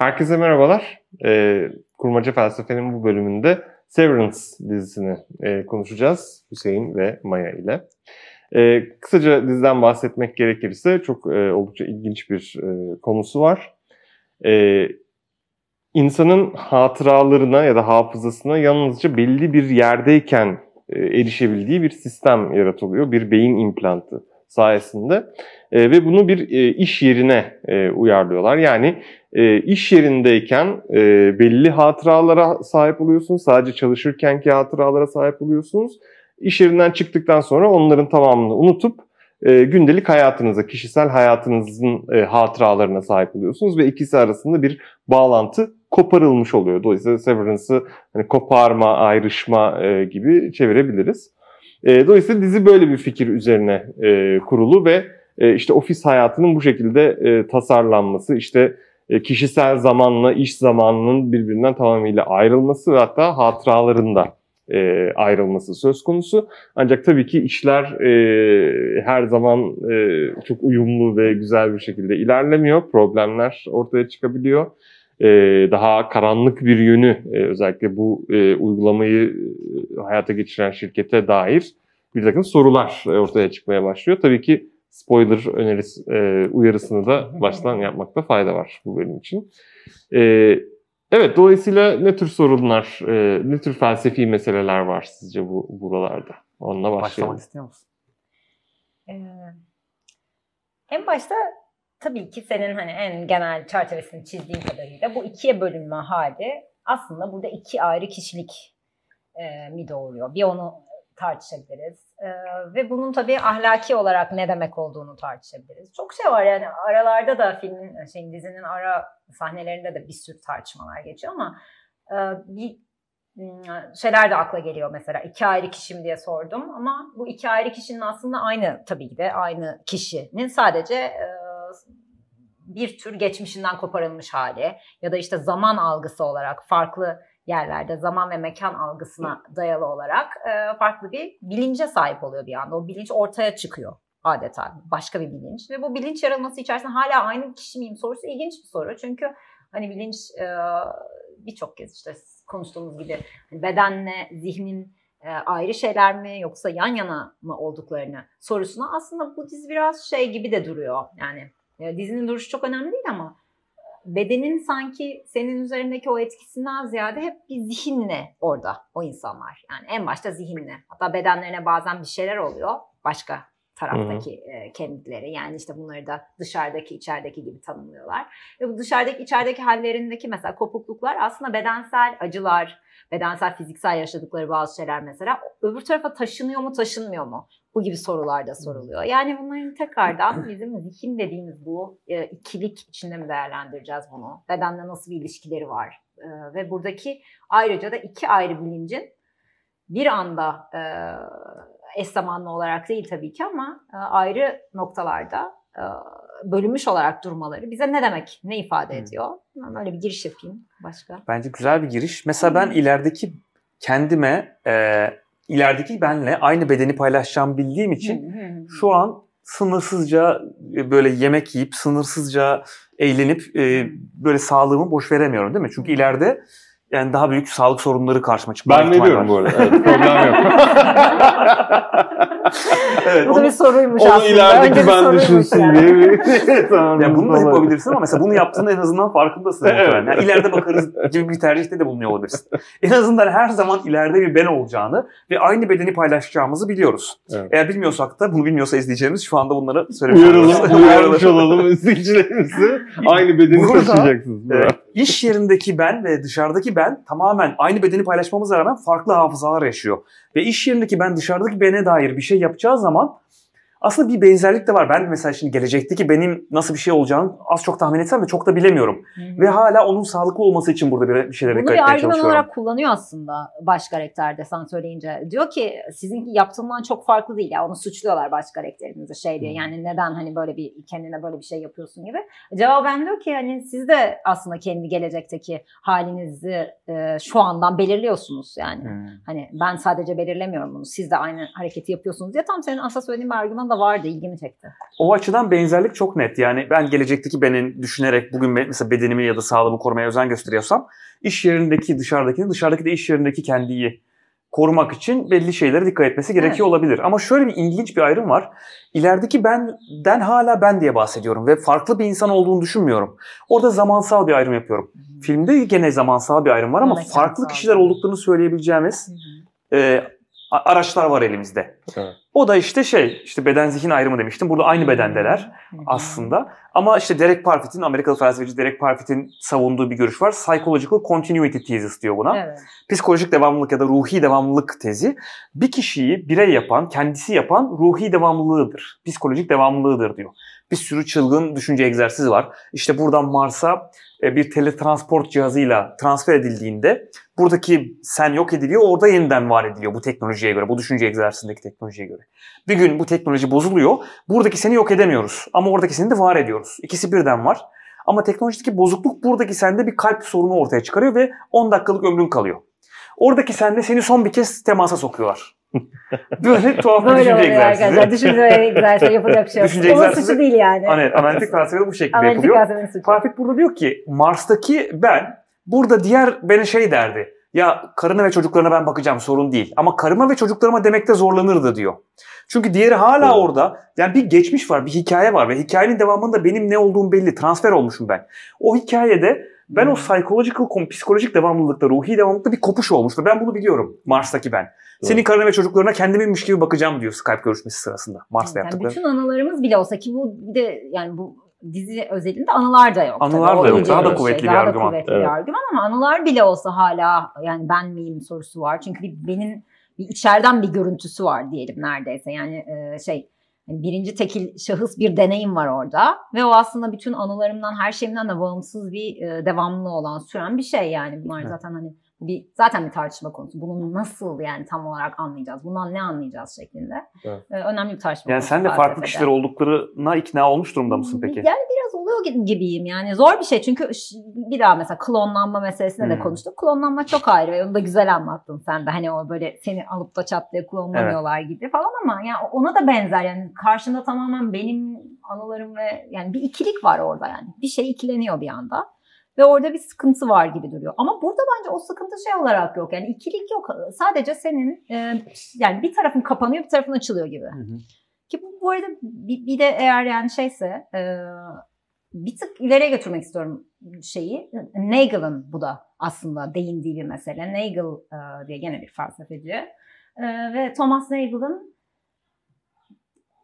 Herkese merhabalar. Ee, Kurmaca Felsefe'nin bu bölümünde Severance dizisini e, konuşacağız Hüseyin ve Maya ile. E, kısaca diziden bahsetmek gerekirse çok e, oldukça ilginç bir e, konusu var. E, insanın hatıralarına ya da hafızasına yalnızca belli bir yerdeyken e, erişebildiği bir sistem yaratılıyor. Bir beyin implantı sayesinde. E, ve bunu bir e, iş yerine e, uyarlıyorlar. Yani e, iş yerindeyken e, belli hatıralara sahip oluyorsunuz. Sadece çalışırkenki hatıralara sahip oluyorsunuz. İş yerinden çıktıktan sonra onların tamamını unutup e, gündelik hayatınıza, kişisel hayatınızın e, hatıralarına sahip oluyorsunuz ve ikisi arasında bir bağlantı koparılmış oluyor. Dolayısıyla severance'ı hani koparma, ayrışma e, gibi çevirebiliriz. E, dolayısıyla dizi böyle bir fikir üzerine e, kurulu ve e, işte ofis hayatının bu şekilde e, tasarlanması, işte e, kişisel zamanla iş zamanının birbirinden tamamıyla ayrılması ve hatta hatıralarında e, ayrılması söz konusu. Ancak tabii ki işler e, her zaman e, çok uyumlu ve güzel bir şekilde ilerlemiyor. Problemler ortaya çıkabiliyor. E, daha karanlık bir yönü e, özellikle bu e, uygulamayı e, hayata geçiren şirkete dair bir takım sorular e, ortaya çıkmaya başlıyor. Tabii ki spoiler önerisi, e, uyarısını da baştan yapmakta fayda var bu bölüm için. E, evet, dolayısıyla ne tür sorunlar, e, ne tür felsefi meseleler var sizce bu buralarda? Onunla başlayalım. Başlamak istiyor musun? Ee, en başta tabii ki senin hani en genel çerçevesini çizdiğin kadarıyla bu ikiye bölünme hali aslında burada iki ayrı kişilik e, mi doğuruyor? Bir onu tartışabiliriz. Ee, ve bunun tabii ahlaki olarak ne demek olduğunu tartışabiliriz. Çok şey var yani aralarda da filmin, şeyin dizinin ara sahnelerinde de bir sürü tartışmalar geçiyor ama e, bir ıı, şeyler de akla geliyor mesela iki ayrı kişim diye sordum ama bu iki ayrı kişinin aslında aynı tabii ki de aynı kişinin sadece e, bir tür geçmişinden koparılmış hali ya da işte zaman algısı olarak farklı yerlerde zaman ve mekan algısına dayalı olarak e, farklı bir bilince sahip oluyor bir anda. O bilinç ortaya çıkıyor adeta başka bir bilinç ve bu bilinç yaratması içerisinde hala aynı kişi miyim sorusu ilginç bir soru. Çünkü hani bilinç e, birçok kez işte konuştuğumuz gibi hani bedenle zihnin e, ayrı şeyler mi yoksa yan yana mı olduklarını sorusuna aslında bu dizi biraz şey gibi de duruyor. Yani e, dizinin duruşu çok önemli değil ama bedenin sanki senin üzerindeki o etkisinden ziyade hep bir zihinle orada o insanlar. Yani en başta zihinle. Hatta bedenlerine bazen bir şeyler oluyor başka taraftaki e, kendileri. Yani işte bunları da dışarıdaki içerideki gibi tanımlıyorlar. Ve bu dışarıdaki içerideki hallerindeki mesela kopukluklar aslında bedensel acılar, bedensel fiziksel yaşadıkları bazı şeyler mesela öbür tarafa taşınıyor mu taşınmıyor mu? Bu gibi sorular da soruluyor. Yani bunların tekrardan bizim zihin dediğimiz bu e, ikilik içinde mi değerlendireceğiz bunu? Bedenle nasıl bir ilişkileri var? E, ve buradaki ayrıca da iki ayrı bilincin bir anda e, eş zamanlı olarak değil tabii ki ama e, ayrı noktalarda e, bölünmüş olarak durmaları bize ne demek, ne ifade ediyor? Ben böyle bir giriş yapayım başka. Bence güzel bir giriş. Mesela ben ilerideki kendime, e, ilerideki benle aynı bedeni paylaşacağım bildiğim için şu an sınırsızca e, böyle yemek yiyip sınırsızca eğlenip e, böyle sağlığımı boş veremiyorum değil mi? Çünkü ileride yani daha büyük sağlık sorunları karşıma çıkma Ben veriyorum bu arada. Evet, problem yok. evet, bu da bir soruymuş onu aslında. Onu ilerideki ben düşünsün yani. diye. tamam, yani bunu da yapabilirsin ama mesela bunu yaptığında en azından farkındasın. evet. yani ileride bakarız gibi bir tercihte de bulunuyor olabilirsin. En azından her zaman ileride bir ben olacağını ve aynı bedeni paylaşacağımızı biliyoruz. Evet. Eğer bilmiyorsak da bunu bilmiyorsa izleyeceğimiz şu anda bunları söyleyebiliriz. Uyaralım, uyarmış olalım izleyicilerimizi. aynı bedeni Burada, taşıyacaksınız. Evet, iş yerindeki ben ve dışarıdaki ben tamamen aynı bedeni paylaşmamıza rağmen farklı hafızalar yaşıyor. Ve iş yerindeki ben dışarıdaki bene dair bir şey yapacağı zaman aslında bir benzerlik de var. Ben mesela şimdi gelecekteki benim nasıl bir şey olacağını az çok tahmin etsem de çok da bilemiyorum. Hı-hı. Ve hala onun sağlıklı olması için burada bir, bir şeyler. Bunu bir argüman olarak kullanıyor aslında baş karakterde sen söyleyince. Diyor ki sizinki yaptığından çok farklı değil ya. Onu suçluyorlar baş karakterimize şey diye. Yani neden hani böyle bir kendine böyle bir şey yapıyorsun gibi. Cevaben diyor ki hani siz de aslında kendi gelecekteki halinizi e, şu andan belirliyorsunuz yani. Hı. Hani ben sadece belirlemiyorum bunu. Siz de aynı hareketi yapıyorsunuz diye tam senin asla söylediğin bir argüman da vardı ilgimi çekti. O açıdan benzerlik çok net. Yani ben gelecekteki benim düşünerek bugün mesela bedenimi ya da sağlığımı korumaya özen gösteriyorsam iş yerindeki dışarıdaki dışarıdaki de iş yerindeki kendiyi korumak için belli şeylere dikkat etmesi gerekiyor evet. olabilir. Ama şöyle bir ilginç bir ayrım var. İlerideki benden hala ben diye bahsediyorum ve farklı bir insan olduğunu düşünmüyorum. Orada zamansal bir ayrım yapıyorum. Hı-hı. Filmde gene zamansal bir ayrım var ama evet, farklı kişiler olduklarını söyleyebileceğimiz e, araçlar var elimizde. Evet. O da işte şey, işte beden zihin ayrımı demiştim. Burada aynı bedendeler aslında. Ama işte Derek Parfit'in, Amerikalı felsefeci Derek Parfit'in savunduğu bir görüş var. Psychological Continuity Thesis diyor buna. Evet. Psikolojik devamlılık ya da ruhi devamlılık tezi. Bir kişiyi birey yapan, kendisi yapan ruhi devamlılığıdır. Psikolojik devamlılığıdır diyor. Bir sürü çılgın düşünce egzersizi var. İşte buradan Mars'a bir teletransport cihazıyla transfer edildiğinde buradaki sen yok ediliyor, orada yeniden var ediliyor bu teknolojiye göre, bu düşünce egzersizindeki teknolojiye göre. Bir gün bu teknoloji bozuluyor, buradaki seni yok edemiyoruz ama oradaki seni de var ediyoruz. İkisi birden var. Ama teknolojideki bozukluk buradaki sende bir kalp sorunu ortaya çıkarıyor ve 10 dakikalık ömrün kalıyor. Oradaki sende seni son bir kez temasa sokuyorlar. Böyle tuhaf bir düşünce egzersizi. Arkadaşlar. Düşünce egzersizi yapacak şey yok. Düşünce Onun suçu değil yani. Hani analitik felsefe bu şekilde analitik yapılıyor. Parfit burada diyor ki Mars'taki ben burada diğer beni şey derdi. Ya karına ve çocuklarına ben bakacağım sorun değil. Ama karıma ve çocuklarıma demekte zorlanırdı diyor. Çünkü diğeri hala evet. orada. Yani bir geçmiş var, bir hikaye var ve hikayenin devamında benim ne olduğum belli. Transfer olmuşum ben. O hikayede ben o psychological, psikolojik devamlılıkta, ruhi devamlılıkta bir kopuş olmuş ve ben bunu biliyorum. Mars'taki ben. Senin karına ve çocuklarına kendimmiş gibi bakacağım diyor Skype görüşmesi sırasında. Mars'ta yani yaptıkları. Bütün anılarımız bile olsa ki bu de yani bu dizi özelinde anılar da yok. Anılar tabii. da yok. Daha da kuvvetli şey, bir daha argüman. Daha da kuvvetli evet. bir argüman ama anılar bile olsa hala yani ben miyim sorusu var. Çünkü bir, benim bir içeriden bir görüntüsü var diyelim neredeyse. Yani e, şey birinci tekil şahıs bir deneyim var orada ve o aslında bütün anılarımdan her şeyimden de bağımsız bir e, devamlı olan süren bir şey yani bunlar evet. zaten hani bir zaten bir tartışma konusu. Bunu nasıl yani tam olarak anlayacağız? Bundan ne anlayacağız şeklinde. Evet. Ee, önemli bir tartışma Yani sen de farklı kişiler olduklarına ikna olmuş durumda mısın peki? Yani biraz oluyor gibiyim yani. Zor bir şey çünkü bir daha mesela klonlanma meselesine hmm. de konuştuk. Klonlanma çok ayrı ve onu da güzel anlattın sen de. Hani o böyle seni alıp da çat diye klonlamıyorlar evet. gibi falan ama yani ona da benzer yani karşında tamamen benim anılarım ve yani bir ikilik var orada yani. Bir şey ikileniyor bir anda. Ve orada bir sıkıntı var gibi duruyor. Ama burada bence o sıkıntı şey olarak yok. Yani ikilik yok. Sadece senin e, yani bir tarafın kapanıyor bir tarafın açılıyor gibi. Hı hı. Ki bu, bu arada bir, bir de eğer yani şeyse e, bir tık ileriye götürmek istiyorum şeyi. Nagel'ın bu da aslında değindiği bir mesele. Nagel e, diye gene bir felsefeci. E, ve Thomas Nagel'ın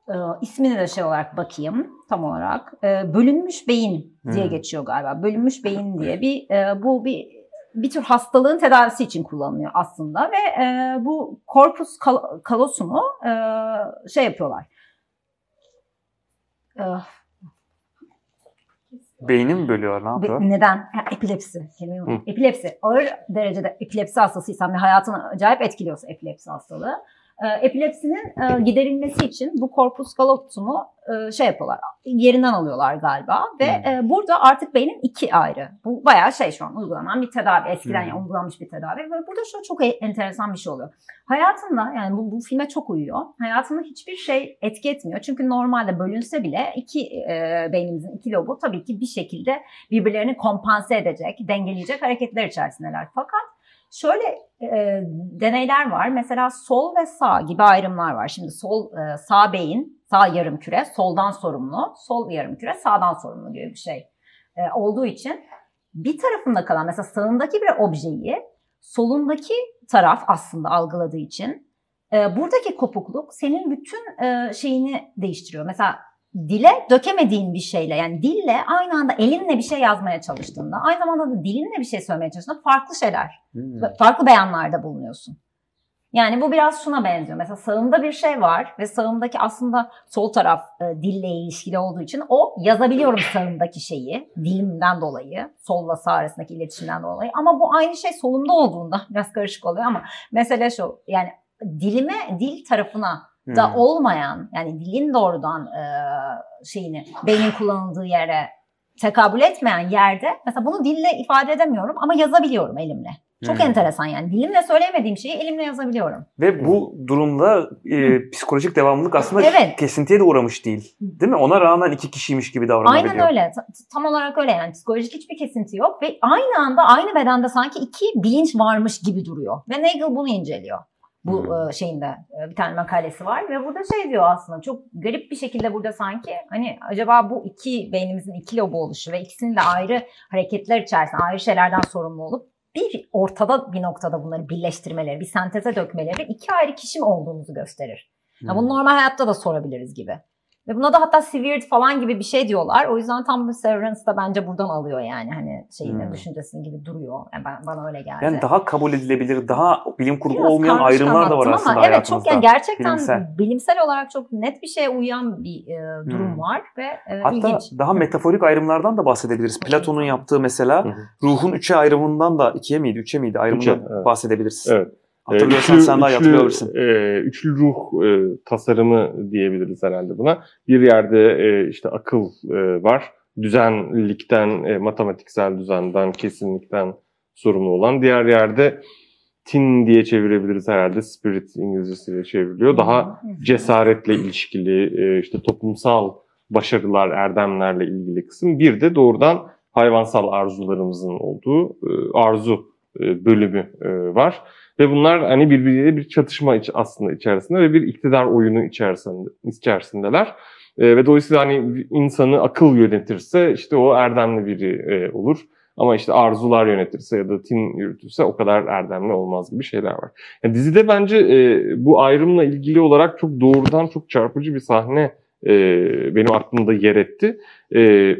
e, ismini de şey olarak bakayım tam olarak. E, bölünmüş beyin diye hmm. geçiyor galiba. Bölünmüş beyin diye bir e, bu bir bir tür hastalığın tedavisi için kullanılıyor aslında ve e, bu korpus kal- kalosunu e, şey yapıyorlar. E, Beyni mi bölüyor? Ne yapıyor? Neden? Ha, epilepsi. Epilepsi. Ağır derecede epilepsi hastasıysan ve hayatını acayip etkiliyorsa epilepsi hastalığı epilepsinin e, giderilmesi için bu korpus callosum'u e, şey yapıyorlar, yerinden alıyorlar galiba ve hmm. e, burada artık beynin iki ayrı. Bu bayağı şey şu an uygulanan bir tedavi, eskiden hmm. uygulanmış bir tedavi ve burada şu çok enteresan bir şey oluyor. Hayatında yani bu, bu filme çok uyuyor. Hayatında hiçbir şey etki etmiyor. Çünkü normalde bölünse bile iki e, beynimizin iki lobu tabii ki bir şekilde birbirlerini kompanse edecek, dengeleyecek hareketler içerisindeler. Fakat Şöyle e, deneyler var. Mesela sol ve sağ gibi ayrımlar var. Şimdi sol e, sağ beyin, sağ yarım küre soldan sorumlu, sol yarım küre sağdan sorumlu gibi bir şey e, olduğu için bir tarafında kalan mesela sağındaki bir objeyi solundaki taraf aslında algıladığı için e, buradaki kopukluk senin bütün e, şeyini değiştiriyor. Mesela dile dökemediğin bir şeyle yani dille aynı anda elinle bir şey yazmaya çalıştığında aynı zamanda da dilinle bir şey söylemeye çalıştığında farklı şeyler, hmm. farklı beyanlarda bulunuyorsun. Yani bu biraz şuna benziyor. Mesela sağımda bir şey var ve sağımdaki aslında sol taraf e, dille ilişkili olduğu için o yazabiliyorum sağımdaki şeyi dilimden dolayı, solla sağ arasındaki iletişimden dolayı. Ama bu aynı şey solumda olduğunda biraz karışık oluyor ama mesele şu yani dilime, dil tarafına da hmm. olmayan yani dilin doğrudan e, şeyini beynin kullanıldığı yere tekabül etmeyen yerde mesela bunu dille ifade edemiyorum ama yazabiliyorum elimle. Çok hmm. enteresan yani. Dilimle söyleyemediğim şeyi elimle yazabiliyorum. Ve bu durumda e, psikolojik devamlılık aslında evet. kesintiye de uğramış değil. Değil mi? Ona rağmen iki kişiymiş gibi davranabiliyor. Aynen öyle. Tam olarak öyle yani. Psikolojik hiçbir kesinti yok ve aynı anda aynı bedende sanki iki bilinç varmış gibi duruyor. Ve Nagel bunu inceliyor bu hmm. şeyinde bir tane makalesi var ve burada şey diyor aslında çok garip bir şekilde burada sanki hani acaba bu iki beynimizin iki lobu oluşu ve ikisinin de ayrı hareketler içerisinde ayrı şeylerden sorumlu olup bir ortada bir noktada bunları birleştirmeleri, bir senteze dökmeleri iki ayrı kişi mi olduğumuzu gösterir. Yani bunu normal hayatta da sorabiliriz gibi. Ve buna da hatta severed falan gibi bir şey diyorlar. O yüzden tam bu Severance da bence buradan alıyor yani hani şeyini hmm. düşüncesini gibi duruyor. Yani ben, bana öyle geldi. Yani daha kabul edilebilir, daha bilim kurgu Biraz olmayan ayrımlar da var aslında ama Evet çok yani gerçekten bilimsel. bilimsel olarak çok net bir şeye uyan bir e, durum hmm. var ve e, Hatta ilginç. daha metaforik ayrımlardan da bahsedebiliriz. Platon'un yaptığı mesela ruhun üçe ayrımından da ikiye miydi, üçe miydi ayrımından üçe, evet. bahsedebiliriz. Evet. Hatırlıyorsan üçlü, sen daha hatırlayabilirsin. E, üçlü ruh e, tasarımı diyebiliriz herhalde buna. Bir yerde e, işte akıl e, var. Düzenlikten, e, matematiksel düzenden, kesinlikten sorumlu olan. Diğer yerde tin diye çevirebiliriz herhalde. Spirit İngilizcesiyle çevriliyor. Daha cesaretle ilişkili, e, işte toplumsal başarılar, erdemlerle ilgili kısım. Bir de doğrudan hayvansal arzularımızın olduğu e, arzu e, bölümü e, var. Ve bunlar hani birbiriyle bir çatışma iç, aslında içerisinde ve bir iktidar oyunu içerisinde içerisindeler. E, ve dolayısıyla hani insanı akıl yönetirse işte o erdemli biri e, olur. Ama işte arzular yönetirse ya da tin yürütürse o kadar erdemli olmaz gibi şeyler var. Yani dizide bence e, bu ayrımla ilgili olarak çok doğrudan çok çarpıcı bir sahne e, benim aklımda yer etti. E,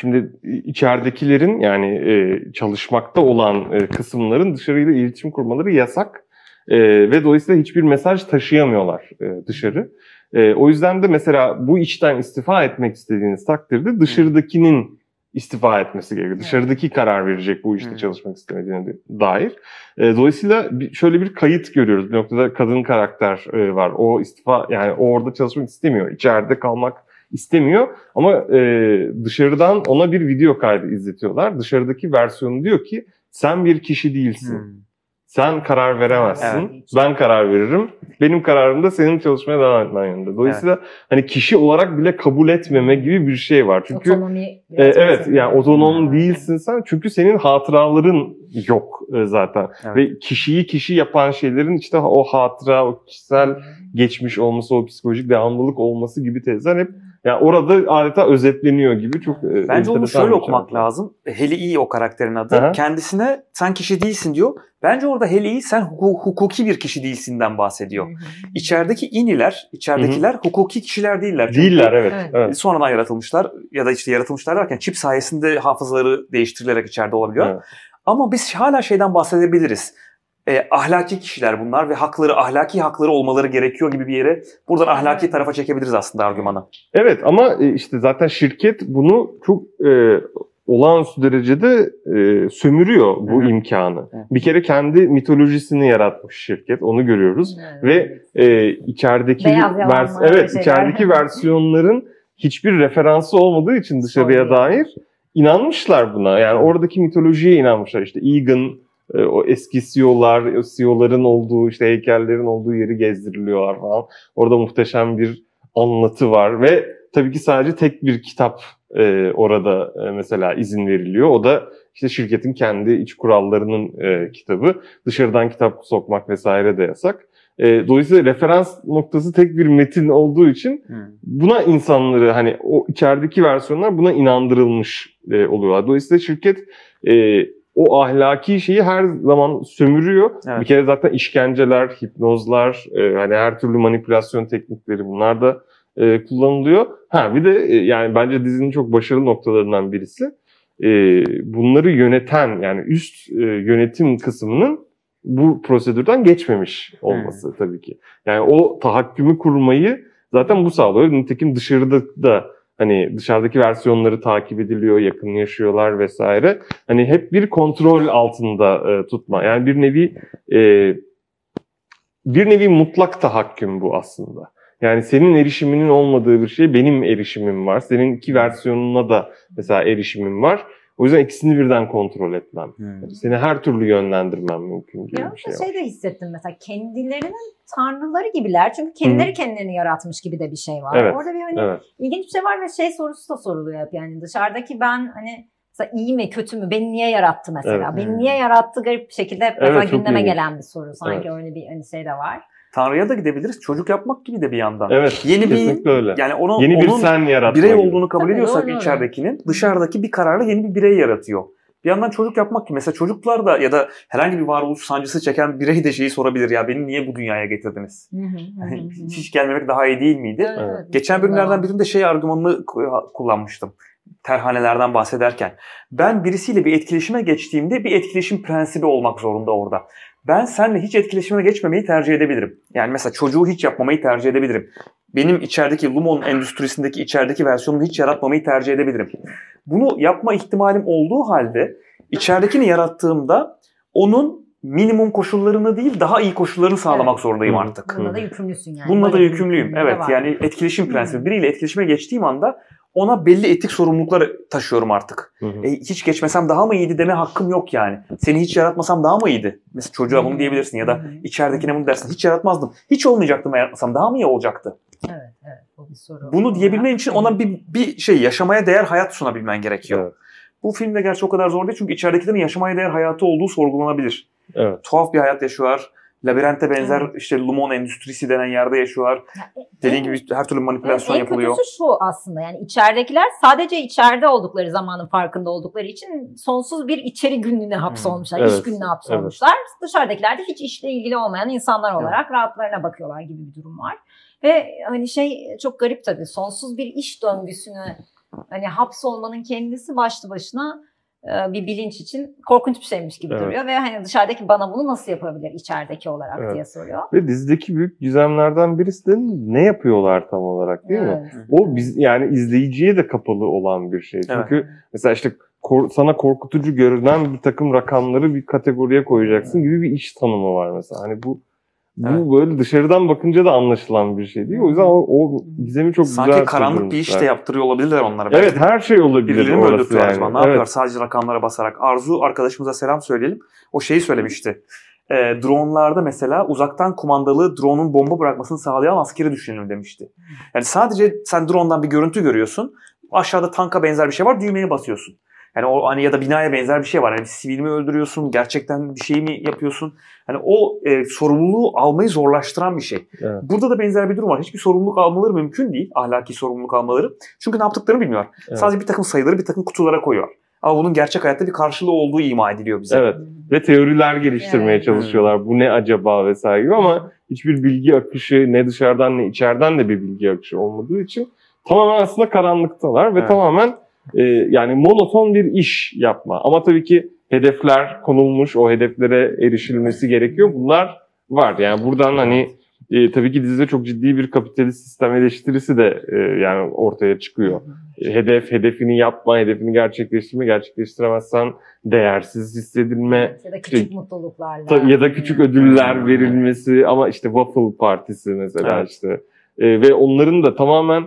Şimdi içeridekilerin yani e, çalışmakta olan e, kısımların dışarıyla iletişim kurmaları yasak e, ve dolayısıyla hiçbir mesaj taşıyamıyorlar e, dışarı. E, o yüzden de mesela bu işten istifa etmek istediğiniz takdirde dışarıdakinin istifa etmesi gerekiyor. Dışarıdaki karar verecek bu işte çalışmak istemediğine dair. E, dolayısıyla şöyle bir kayıt görüyoruz. Bir noktada kadın karakter e, var. O istifa yani o orada çalışmak istemiyor. İçeride kalmak istemiyor ama e, dışarıdan ona bir video kaydı izletiyorlar. Dışarıdaki versiyonu diyor ki sen bir kişi değilsin. Hmm. Sen karar veremezsin. Evet. Ben karar veririm. Benim kararım da senin çalışmaya devam etmen yönünde. Dolayısıyla evet. hani kişi olarak bile kabul etmeme gibi bir şey var. Çünkü Otonomi e, evet yani otonom değilsin sen. Çünkü senin hatıraların yok e, zaten. Evet. Ve kişiyi kişi yapan şeylerin işte o hatıra, o kişisel geçmiş olması, o psikolojik devamlılık olması gibi tezler hep yani orada adeta özetleniyor gibi çok e, Bence onu şöyle okumak şey. lazım. Heli iyi o karakterin adı. Aha. Kendisine sen kişi değilsin diyor. Bence orada Heli sen hukuki bir kişi değilsinden bahsediyor. Hı İçerideki iniler, içeridekiler hı hı. hukuki kişiler değiller. Çünkü değiller evet. evet. Sonradan yaratılmışlar ya da işte yaratılmışlar derken çip sayesinde hafızaları değiştirilerek içeride olabiliyor. Evet. Ama biz hala şeyden bahsedebiliriz e, ahlaki kişiler bunlar ve hakları, ahlaki hakları olmaları gerekiyor gibi bir yere buradan ahlaki tarafa çekebiliriz aslında argümanı. Evet ama e, işte zaten şirket bunu çok e, olağanüstü derecede e, sömürüyor bu Hı-hı. imkanı. Hı-hı. Bir kere kendi mitolojisini yaratmış şirket, onu görüyoruz Hı-hı. ve e, içerideki vers evet içerideki versiyonların hiçbir referansı olmadığı için dışarıya Sorry. dair inanmışlar buna. Yani oradaki mitolojiye inanmışlar. İşte Egan e, o eski CEO'lar, CEO'ların olduğu işte heykellerin olduğu yeri gezdiriliyorlar falan. Orada muhteşem bir anlatı var ve tabii ki sadece tek bir kitap e, orada e, mesela izin veriliyor. O da işte şirketin kendi iç kurallarının e, kitabı. Dışarıdan kitap sokmak vesaire de yasak. E, dolayısıyla referans noktası tek bir metin olduğu için hmm. buna insanları hani o içerideki versiyonlar buna inandırılmış e, oluyorlar. Dolayısıyla şirket e, o ahlaki şeyi her zaman sömürüyor. Evet. Bir kere zaten işkenceler, hipnozlar, e, hani her türlü manipülasyon teknikleri bunlar da e, kullanılıyor. Ha bir de e, yani bence dizinin çok başarılı noktalarından birisi e, bunları yöneten yani üst e, yönetim kısmının bu prosedürden geçmemiş olması hmm. tabii ki. Yani o tahakkümü kurmayı zaten bu sağlıyor. Nitekim dışarıda da Hani dışarıdaki versiyonları takip ediliyor, yakın yaşıyorlar vesaire. Hani hep bir kontrol altında e, tutma. Yani bir nevi e, bir nevi mutlak tahakküm bu aslında. Yani senin erişiminin olmadığı bir şey benim erişimim var. Senin iki versiyonuna da mesela erişimim var. O yüzden ikisini birden kontrol etmem. Hmm. Seni her türlü yönlendirmem mümkün gibi Ya bir şey şey, var. şey de hissettim mesela kendilerinin tanrıları gibiler. Çünkü kendileri kendilerini yaratmış gibi de bir şey var. Evet, Orada bir hani Evet. ilginç bir şey var ve şey sorusu da soruluyor hep yani dışarıdaki ben hani mesela iyi mi kötü mü beni niye yarattı mesela Evet. beni Hmm. niye yarattı garip bir şekilde hep Evet, gündeme ilginç. gelen bir soru sanki öyle bir hani şey de var. Tanrı'ya da gidebiliriz. Çocuk yapmak gibi de bir yandan. Evet. Yeni bir öyle. yani onun, Yeni bir onun sen yaratma birey gibi. olduğunu kabul Tabii, ediyorsak doğru. içeridekinin dışarıdaki bir kararla yeni bir birey yaratıyor. Bir yandan çocuk yapmak gibi. Mesela çocuklar da ya da herhangi bir varoluş sancısı çeken birey de şeyi sorabilir. Ya beni niye bu dünyaya getirdiniz? Hiç gelmemek daha iyi değil miydi? Evet. Geçen bölümlerden birinde şey argümanını ku- kullanmıştım. Terhanelerden bahsederken. Ben birisiyle bir etkileşime geçtiğimde bir etkileşim prensibi olmak zorunda orada. Ben seninle hiç etkileşime geçmemeyi tercih edebilirim. Yani mesela çocuğu hiç yapmamayı tercih edebilirim. Benim içerideki Lumon endüstrisindeki içerideki versiyonumu hiç yaratmamayı tercih edebilirim. Bunu yapma ihtimalim olduğu halde içeridekini yarattığımda onun minimum koşullarını değil daha iyi koşullarını sağlamak Evet. zorundayım artık. Bununla da yükümlüsün yani. Bununla da yükümlüyüm. Evet yani etkileşim prensibi. Biriyle etkileşime geçtiğim anda ona belli etik sorumlulukları taşıyorum artık. Hı hı. E, hiç geçmesem daha mı iyiydi deme hakkım yok yani. Seni hiç yaratmasam daha mı iyiydi? Mesela çocuğa bunu diyebilirsin ya da Hı. içeridekine bunu dersin. Hiç yaratmazdım. Hiç olmayacaktım eğer yaratmasam daha mı iyi olacaktı? Evet, evet. Bu bir soru. Bunu diyebilmen için ona bir, bir şey yaşamaya değer hayat sunabilmen gerekiyor. Evet. Bu filmde gerçi o kadar zor değil çünkü içeridekilerin yaşamaya değer hayatı olduğu sorgulanabilir. Evet. Tuhaf bir hayat yaşıyorlar. Labirente benzer Evet. işte Lumon endüstrisi denen yerde yaşıyorlar. Ya, e- Dediğin en- gibi her türlü manipülasyon Evet, en yapılıyor. kötüsü şu aslında yani içeridekiler sadece içeride oldukları zamanın farkında oldukları için sonsuz bir içeri günlüğüne hapsolmuşlar, Evet, iş gününe hapsolmuşlar. Dışarıdakiler de hiç işle ilgili olmayan insanlar olarak rahatlarına bakıyorlar gibi bir durum var. Ve hani şey çok garip tabii sonsuz bir iş döngüsüne hani hapsolmanın kendisi başlı başına bir bilinç için korkunç bir şeymiş gibi Evet. duruyor ve hani dışarıdaki bana bunu nasıl yapabilir içerideki olarak Evet. diye soruyor. Ve dizideki büyük gizemlerden birisi de ne yapıyorlar tam olarak değil mi? Evet. O biz yani izleyiciye de kapalı olan bir şey. Çünkü mesela işte kor- sana korkutucu görünen bir takım rakamları bir kategoriye koyacaksın gibi bir iş tanımı var mesela. Hani bu bu Evet. böyle dışarıdan bakınca da anlaşılan bir şey değil. O yüzden o, o gizemi çok güzel Sanki karanlık bir iş de yaptırıyor olabilirler onlara. Evet her şey olabilir Birileri mi öldürtüyor yani. acaba? Ne Evet. yapıyorlar? Sadece rakamlara basarak. Arzu arkadaşımıza selam söyleyelim. O şeyi söylemişti. E, dronlarda mesela uzaktan kumandalı drone'un bomba bırakmasını sağlayan askeri düşünelim demişti. Yani sadece sen drone'dan bir görüntü görüyorsun. Aşağıda tanka benzer bir şey var. Düğmeye basıyorsun. Yani o hani ya da binaya benzer bir şey var. Yani bir sivil mi öldürüyorsun? Gerçekten bir şey mi yapıyorsun? Hani o e, sorumluluğu almayı zorlaştıran bir şey. Evet. Burada da benzer bir durum var. Hiçbir sorumluluk almaları mümkün değil. Ahlaki sorumluluk almaları. Çünkü ne yaptıklarını bilmiyor. Evet. Sadece bir takım sayıları bir takım kutulara koyuyor. Ama bunun gerçek hayatta bir karşılığı olduğu ima ediliyor bize. Evet. Ve teoriler geliştirmeye Evet. çalışıyorlar. Bu ne acaba vesaire gibi ama hiçbir bilgi akışı ne dışarıdan ne içeriden de bir bilgi akışı olmadığı için tamamen aslında karanlıktalar ve Evet. tamamen e, yani monoton bir iş yapma. Ama tabii ki hedefler konulmuş, o hedeflere erişilmesi gerekiyor. Bunlar var. Yani buradan hani e, tabii ki dizide çok ciddi bir kapitalist sistem eleştirisi de e, yani ortaya çıkıyor. E, Hedef, hedefini yapma, hedefini gerçekleştirme, gerçekleştiremezsen değersiz hissedilme Ya da küçük İşte- mutluluklarla. Ta- ya da küçük ödüller verilmesi ama işte Waffle Partisi mesela Evet. işte E, ve onların da tamamen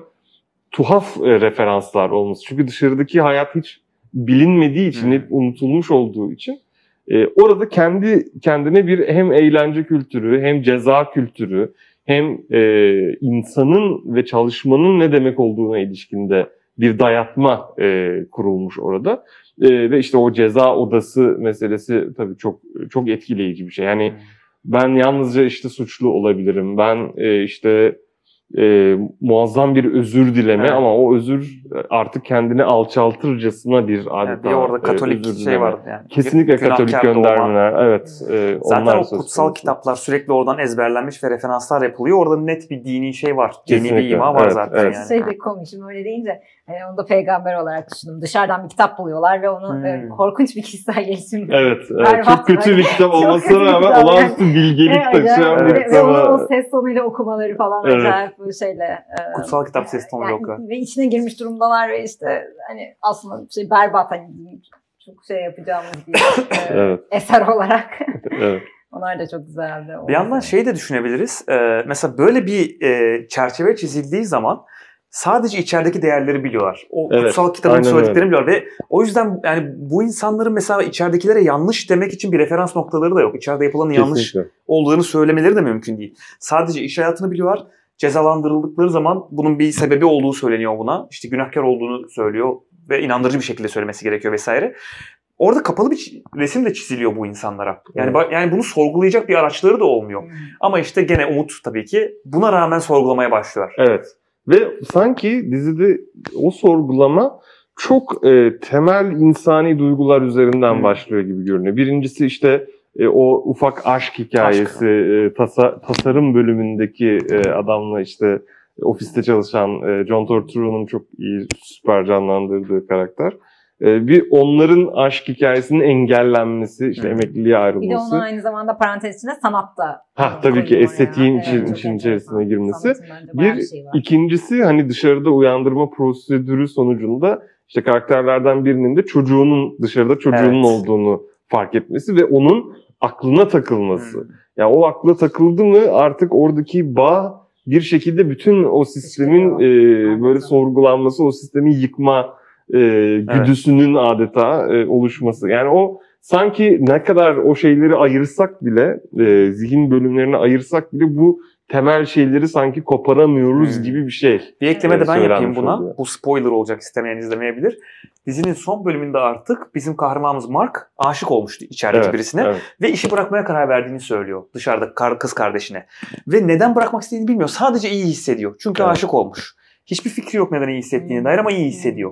tuhaf e, referanslar olması. Çünkü dışarıdaki hayat hiç bilinmediği için, Hmm. hep unutulmuş olduğu için e, orada kendi kendine bir hem eğlence kültürü, hem ceza kültürü, hem e, insanın ve çalışmanın ne demek olduğuna ilişkinde bir dayatma e, kurulmuş orada. E, ve işte o ceza odası meselesi tabii çok çok etkileyici bir şey. Yani ben yalnızca işte suçlu olabilirim. Ben e, işte e, muazzam bir özür dileme Evet. ama o özür artık kendini alçaltırcasına bir adeta Yani bir orada e, katolik özür şey dileme. var yani. Kesinlikle katolik Günahkar doğma. göndermeler. Evet. e, Zaten onlar o kutsal konusu. kitaplar sürekli oradan ezberlenmiş ve referanslar yapılıyor. Orada net bir dini şey var. Dini bir Kesinlikle, ima var evet, zaten evet. yani. Şey de komik şimdi öyle deyince hani onu da peygamber olarak düşündüm. Dışarıdan bir kitap buluyorlar ve onu Hmm. e, korkunç bir kişisel gelişim. Evet, evet. Çok kötü bir kitap olmasına rağmen olağanüstü bilgelik Evet, taşıyan acayip. bir Ve- kitap. Ve onu o ses tonuyla okumaları falan Evet. acayip şeyle. Kutsal kitap ses tonuyla yani, okuyor. Ve içine girmiş durumdalar ve işte hani aslında şey berbat hani çok şey yapacağımız bir Evet, eser olarak. evet. Onlar da çok güzeldi. Bir yandan şey de düşünebiliriz. Ee, mesela böyle bir e, çerçeve çizildiği zaman sadece içerideki değerleri biliyorlar. O Evet, kutsal kitabın söylediklerini biliyorlar ve o yüzden yani bu insanların mesela içeridekilere yanlış demek için bir referans noktaları da yok. İçeride yapılanın yanlış Kesinlikle. olduğunu söylemeleri de mümkün değil. Sadece iş hayatını biliyorlar. Cezalandırıldıkları zaman bunun bir sebebi olduğu söyleniyor buna. İşte günahkar olduğunu söylüyor ve inandırıcı bir şekilde söylemesi gerekiyor vesaire. Orada kapalı bir resim de çiziliyor bu insanlara. Yani Evet. yani bunu sorgulayacak bir araçları da olmuyor. Ama işte gene Umut tabii ki buna rağmen sorgulamaya başlıyor. Evet. Ve sanki dizide o sorgulama çok e, temel insani duygular üzerinden Hmm. başlıyor gibi görünüyor. Birincisi işte e, o ufak aşk hikayesi, e, tasa- tasarım bölümündeki e, adamla işte ofiste çalışan e, John Turturro'nun çok iyi, süper canlandırdığı karakter. E, bir onların aşk hikayesinin engellenmesi, işte Hmm. emekliliğe Bir de ayrılması. onun aynı zamanda parantez içinde sanatta. Ha, tabii ki estetiğin için- çok için içerisine girmesi. Bir şey var. ikincisi hani dışarıda uyandırma prosedürü sonucunda işte karakterlerden birinin de çocuğunun dışarıda çocuğunun Evet. olduğunu fark etmesi ve onun aklına takılması. Hmm. Yani o akla takıldı mı artık oradaki bağ bir şekilde bütün o sistemin e, böyle sorgulanması, o sistemi yıkma e, güdüsünün adeta e, oluşması. Yani o sanki ne kadar o şeyleri ayırsak bile, e, zihin bölümlerini ayırsak bile bu temel şeyleri sanki koparamıyoruz Hmm. gibi bir şey. Bir ekleme de Evet, ben yapayım buna. oluyor. Bu spoiler olacak istemeyen izlemeyebilir. Dizinin son bölümünde artık bizim kahramanımız Mark aşık olmuştu içerideki Evet, birisine. evet. Ve işi bırakmaya karar verdiğini söylüyor dışarıda kar- kız kardeşine. Ve neden bırakmak istediğini bilmiyor. Sadece iyi hissediyor. Çünkü Evet. aşık olmuş. Hiçbir fikri yok neden iyi hissettiğine dair ama iyi hissediyor.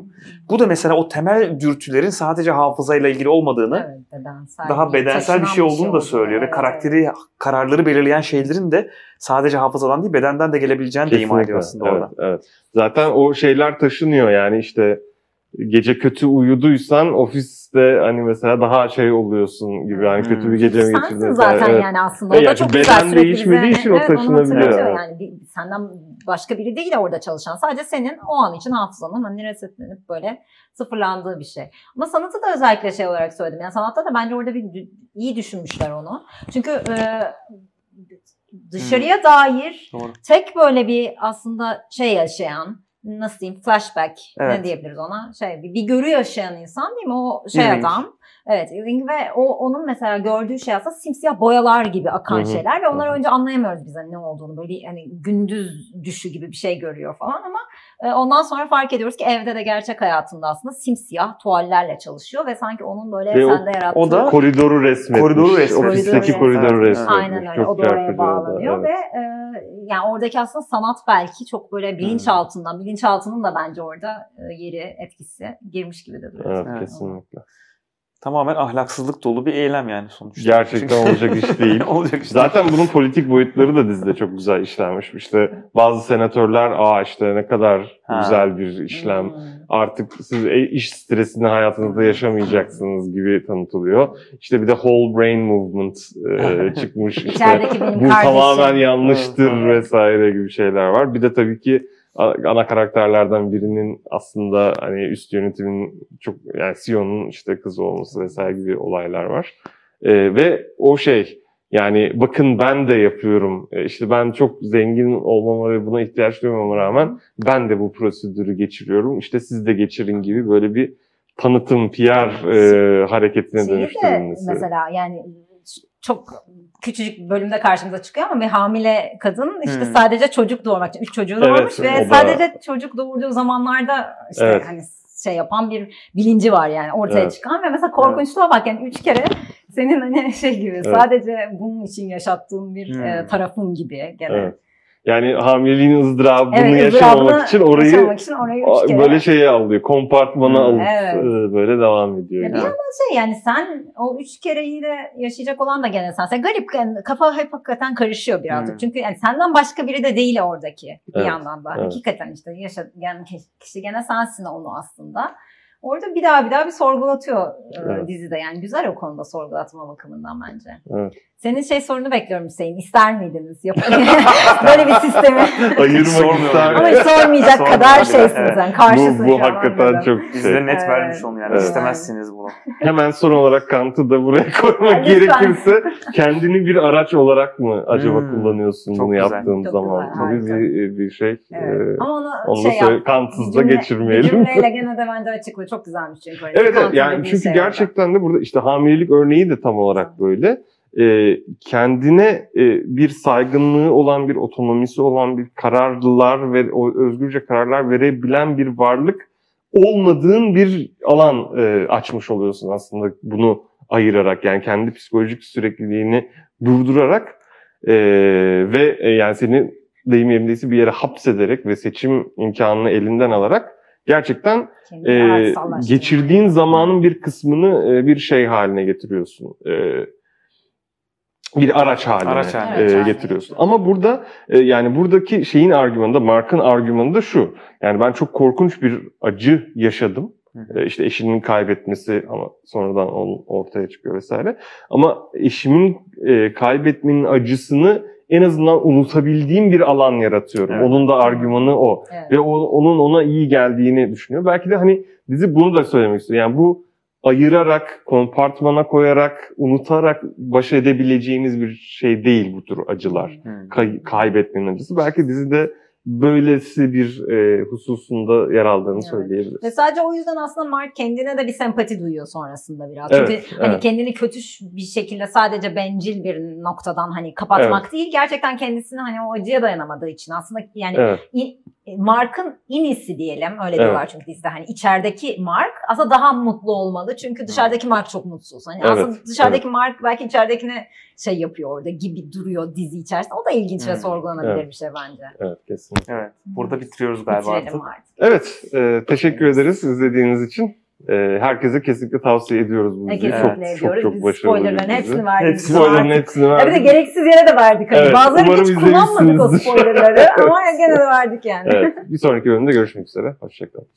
Bu da mesela o temel dürtülerin sadece hafızayla ilgili olmadığını, Evet, bedensel daha bedensel bir şey olduğunu da söylüyor. Ve Evet, karakteri, kararları belirleyen şeylerin de sadece hafızadan değil bedenden de gelebileceğini de ima Kesinlikle. ediyor aslında evet, orada. evet. Zaten o şeyler taşınıyor yani işte gece kötü uyuduysan ofiste hani mesela daha şey oluyorsun gibi hani Hmm. kötü bir gece mi Sensin geçirdin zaten falan. Evet. yani aslında. E O da yani çok beden güzel sürekli değişmediği için o evet, onu taşınabiliyor. Evet. Yani senden başka biri değil orada çalışan. Sadece senin o an için hafızanın hani resetlenip böyle sıfırlandığı bir şey. Ama sanatı da özellikle şey olarak söyledim. Yani sanatta da bence orada bir iyi düşünmüşler onu. Çünkü e, dışarıya Hmm. dair Doğru. tek böyle bir aslında şey yaşayan nasıl diyeyim flashback Evet. ne diyebiliriz ona şey bir, bir görü yaşayan insan değil mi o şey Ewing. adam evet Ewing ve o onun mesela gördüğü şey aslında simsiyah boyalar gibi akan Hı hı. şeyler ve onları önce anlayamıyoruz biz hani ne olduğunu böyle hani gündüz düşü gibi bir şey görüyor falan ama e, ondan sonra fark ediyoruz ki evde de gerçek hayatında aslında simsiyah tuvallerle çalışıyor ve sanki onun böyle Ve o- sende yarattığı o da Koridoru resmetmiş. Koridoru resmetmiş. Ofisteki Koridoru resmetmiş. Aynen öyle. Çok o da oraya bağlanıyor ve evet. e, yani oradaki aslında sanat belki çok böyle bilinçaltından, bilinçaltının da bence orada e, yeri, etkisi girmiş gibi de duruyor. Evet, Evet. kesinlikle. Tamamen ahlaksızlık dolu bir eylem yani sonuçta. Gerçekten olacak iş değil. olacak iş Zaten bunun politik boyutları da dizide çok güzel işlenmiş. İşte bazı senatörler aa işte ne kadar Ha. güzel bir işlem. Hmm. Artık siz e- iş stresini hayatınızda yaşamayacaksınız gibi tanıtılıyor. İşte bir de whole brain movement e, çıkmış. İşte bu kardeşim. tamamen yanlıştır vesaire gibi şeyler var. Bir de tabii ki ana karakterlerden birinin aslında hani üst yönetimin çok yani Sion'un işte kızı olması vesaire gibi olaylar var. Ee, ve o şey yani bakın ben de yapıyorum. Ee, işte ben çok zengin olmama ve buna ihtiyaç duymama rağmen ben de bu prosedürü geçiriyorum. İşte siz de geçirin gibi böyle bir tanıtım, PR e, hareketine Şeyi de dönüştürülmesi. mesela yani çok küçücük bölümde karşımıza çıkıyor ama bir hamile kadın işte Hmm. sadece çocuk doğurmak için. Üç çocuğu Evet, doğurmuş ve o da- sadece çocuk doğurduğu zamanlarda işte Evet. hani şey yapan bir bilinci var yani ortaya Evet. çıkan ve mesela korkunçluğa bak yani üç kere senin hani şey gibi Evet. sadece bunun için yaşattığın bir Hmm. e, tarafın gibi gene. Evet. Yani hamileliğin ızdırabını Evet, yaşamamak için orayı yaşamak için orayı böyle şeye alıyor. Kompartmana Hmm. alıp Evet. e, böyle devam ediyor. Ya bir yani. yandan şey yani sen o üç kereyi de yaşayacak olan da gene sen. Sen garip yani kafa hep hakikaten karışıyor birazcık. Hmm. Çünkü yani senden başka biri de değil oradaki bir Evet, yandan da. evet. Hakikaten işte yaşa, yani kişi gene sensin onu aslında. Orada bir daha bir daha bir sorgulatıyor e, Evet. dizide. Yani güzel o konuda sorgulatma bakımından bence. Evet. Senin şey sorunu bekliyorum Hüseyin. İster miydiniz? Yap Böyle bir sistemi. Ayırmak sormuyorum. ister. Ama sormayacak kadar şeysiniz. Yani karşısın bu, bu hakikaten çok Biz şey. de net Evet. vermiş olalım yani. Evet. İstemezsiniz bunu. Hemen son olarak Kant'ı da buraya koymak gerekirse kendini bir araç olarak mı acaba Hmm, kullanıyorsun çok bunu güzel. yaptığın Çok zaman? güzel, Tabii harika. bir, bir şey. Evet. Ee, Ama onu, onu şey söyle, yap. Kantsız da geçirmeyelim. Bir cümleyle gene de bence açıkla. Çok güzelmiş çünkü. Evet, evet yani çünkü şey gerçekten de burada işte hamilelik örneği de tam olarak böyle. Ee, kendine e, bir saygınlığı olan, bir otonomisi olan, bir kararlılar ve o özgürce kararlar verebilen bir varlık olmadığın bir alan e, açmış oluyorsun aslında bunu ayırarak yani kendi psikolojik sürekliliğini durdurarak e, ve e, yani seni deyim yerindeyse bir yere hapsederek ve seçim imkanını elinden alarak gerçekten e, geçirdiğin zamanın bir kısmını e, bir şey haline getiriyorsun. E, bir araç haline, Araç haline. e, getiriyorsun. Ama burada e, yani buradaki şeyin argümanı da Mark'ın argümanı da şu. Yani ben çok korkunç bir acı yaşadım. E, işte eşinin kaybetmesi ama sonradan onun ortaya çıkıyor vesaire. Ama eşimin e, kaybetmenin acısını en azından unutabildiğim bir alan yaratıyorum. Evet. Onun da argümanı o Evet. ve o, onun ona iyi geldiğini düşünüyor. Belki de hani dizi bunu da söylemek istiyor. Yani bu ayırarak, kompartmana koyarak, unutarak baş edebileceğiniz bir şey değil bu tür acılar. Hmm. Kay- kaybetmenin acısı. Belki dizide böylesi bir e, hususunda yer aldığını Evet. söyleyebiliriz. Ve sadece o yüzden aslında Mark kendine de bir sempati duyuyor sonrasında biraz. Evet, Çünkü hani evet. kendini kötü bir şekilde sadece bencil bir noktadan hani kapatmak değil. Gerçekten kendisini hani o acıya dayanamadığı için aslında yani Evet, İ- Mark'ın inisi diyelim öyle Evet. diyorlar çünkü dizide hani içerideki Mark aslında daha mutlu olmalı çünkü dışarıdaki Mark çok mutsuz. Hani Evet, aslında dışarıdaki Mark belki içeridekine şey yapıyor orada gibi duruyor dizi içerisinde. O da ilginç ve Hmm. sorgulanabilir Evet. bir şey bence. evet kesinlikle. Evet. Burada bitiriyoruz galiba Bitirelim artık. artık. Evet, e, teşekkür ederiz izlediğiniz için. E, herkese kesinlikle tavsiye ediyoruz bu diziyi. Çok, ediyoruz. çok, çok Biz başarılı bir spoilerların dizi. hepsini verdik. Hepsi artık- hepsini Ya bir de verdik. gereksiz yere de verdik. Hani Evet, Bazıları hiç kullanmadık o spoilerları ama gene de verdik yani. Evet, bir sonraki bölümde görüşmek üzere. Hoşçakalın.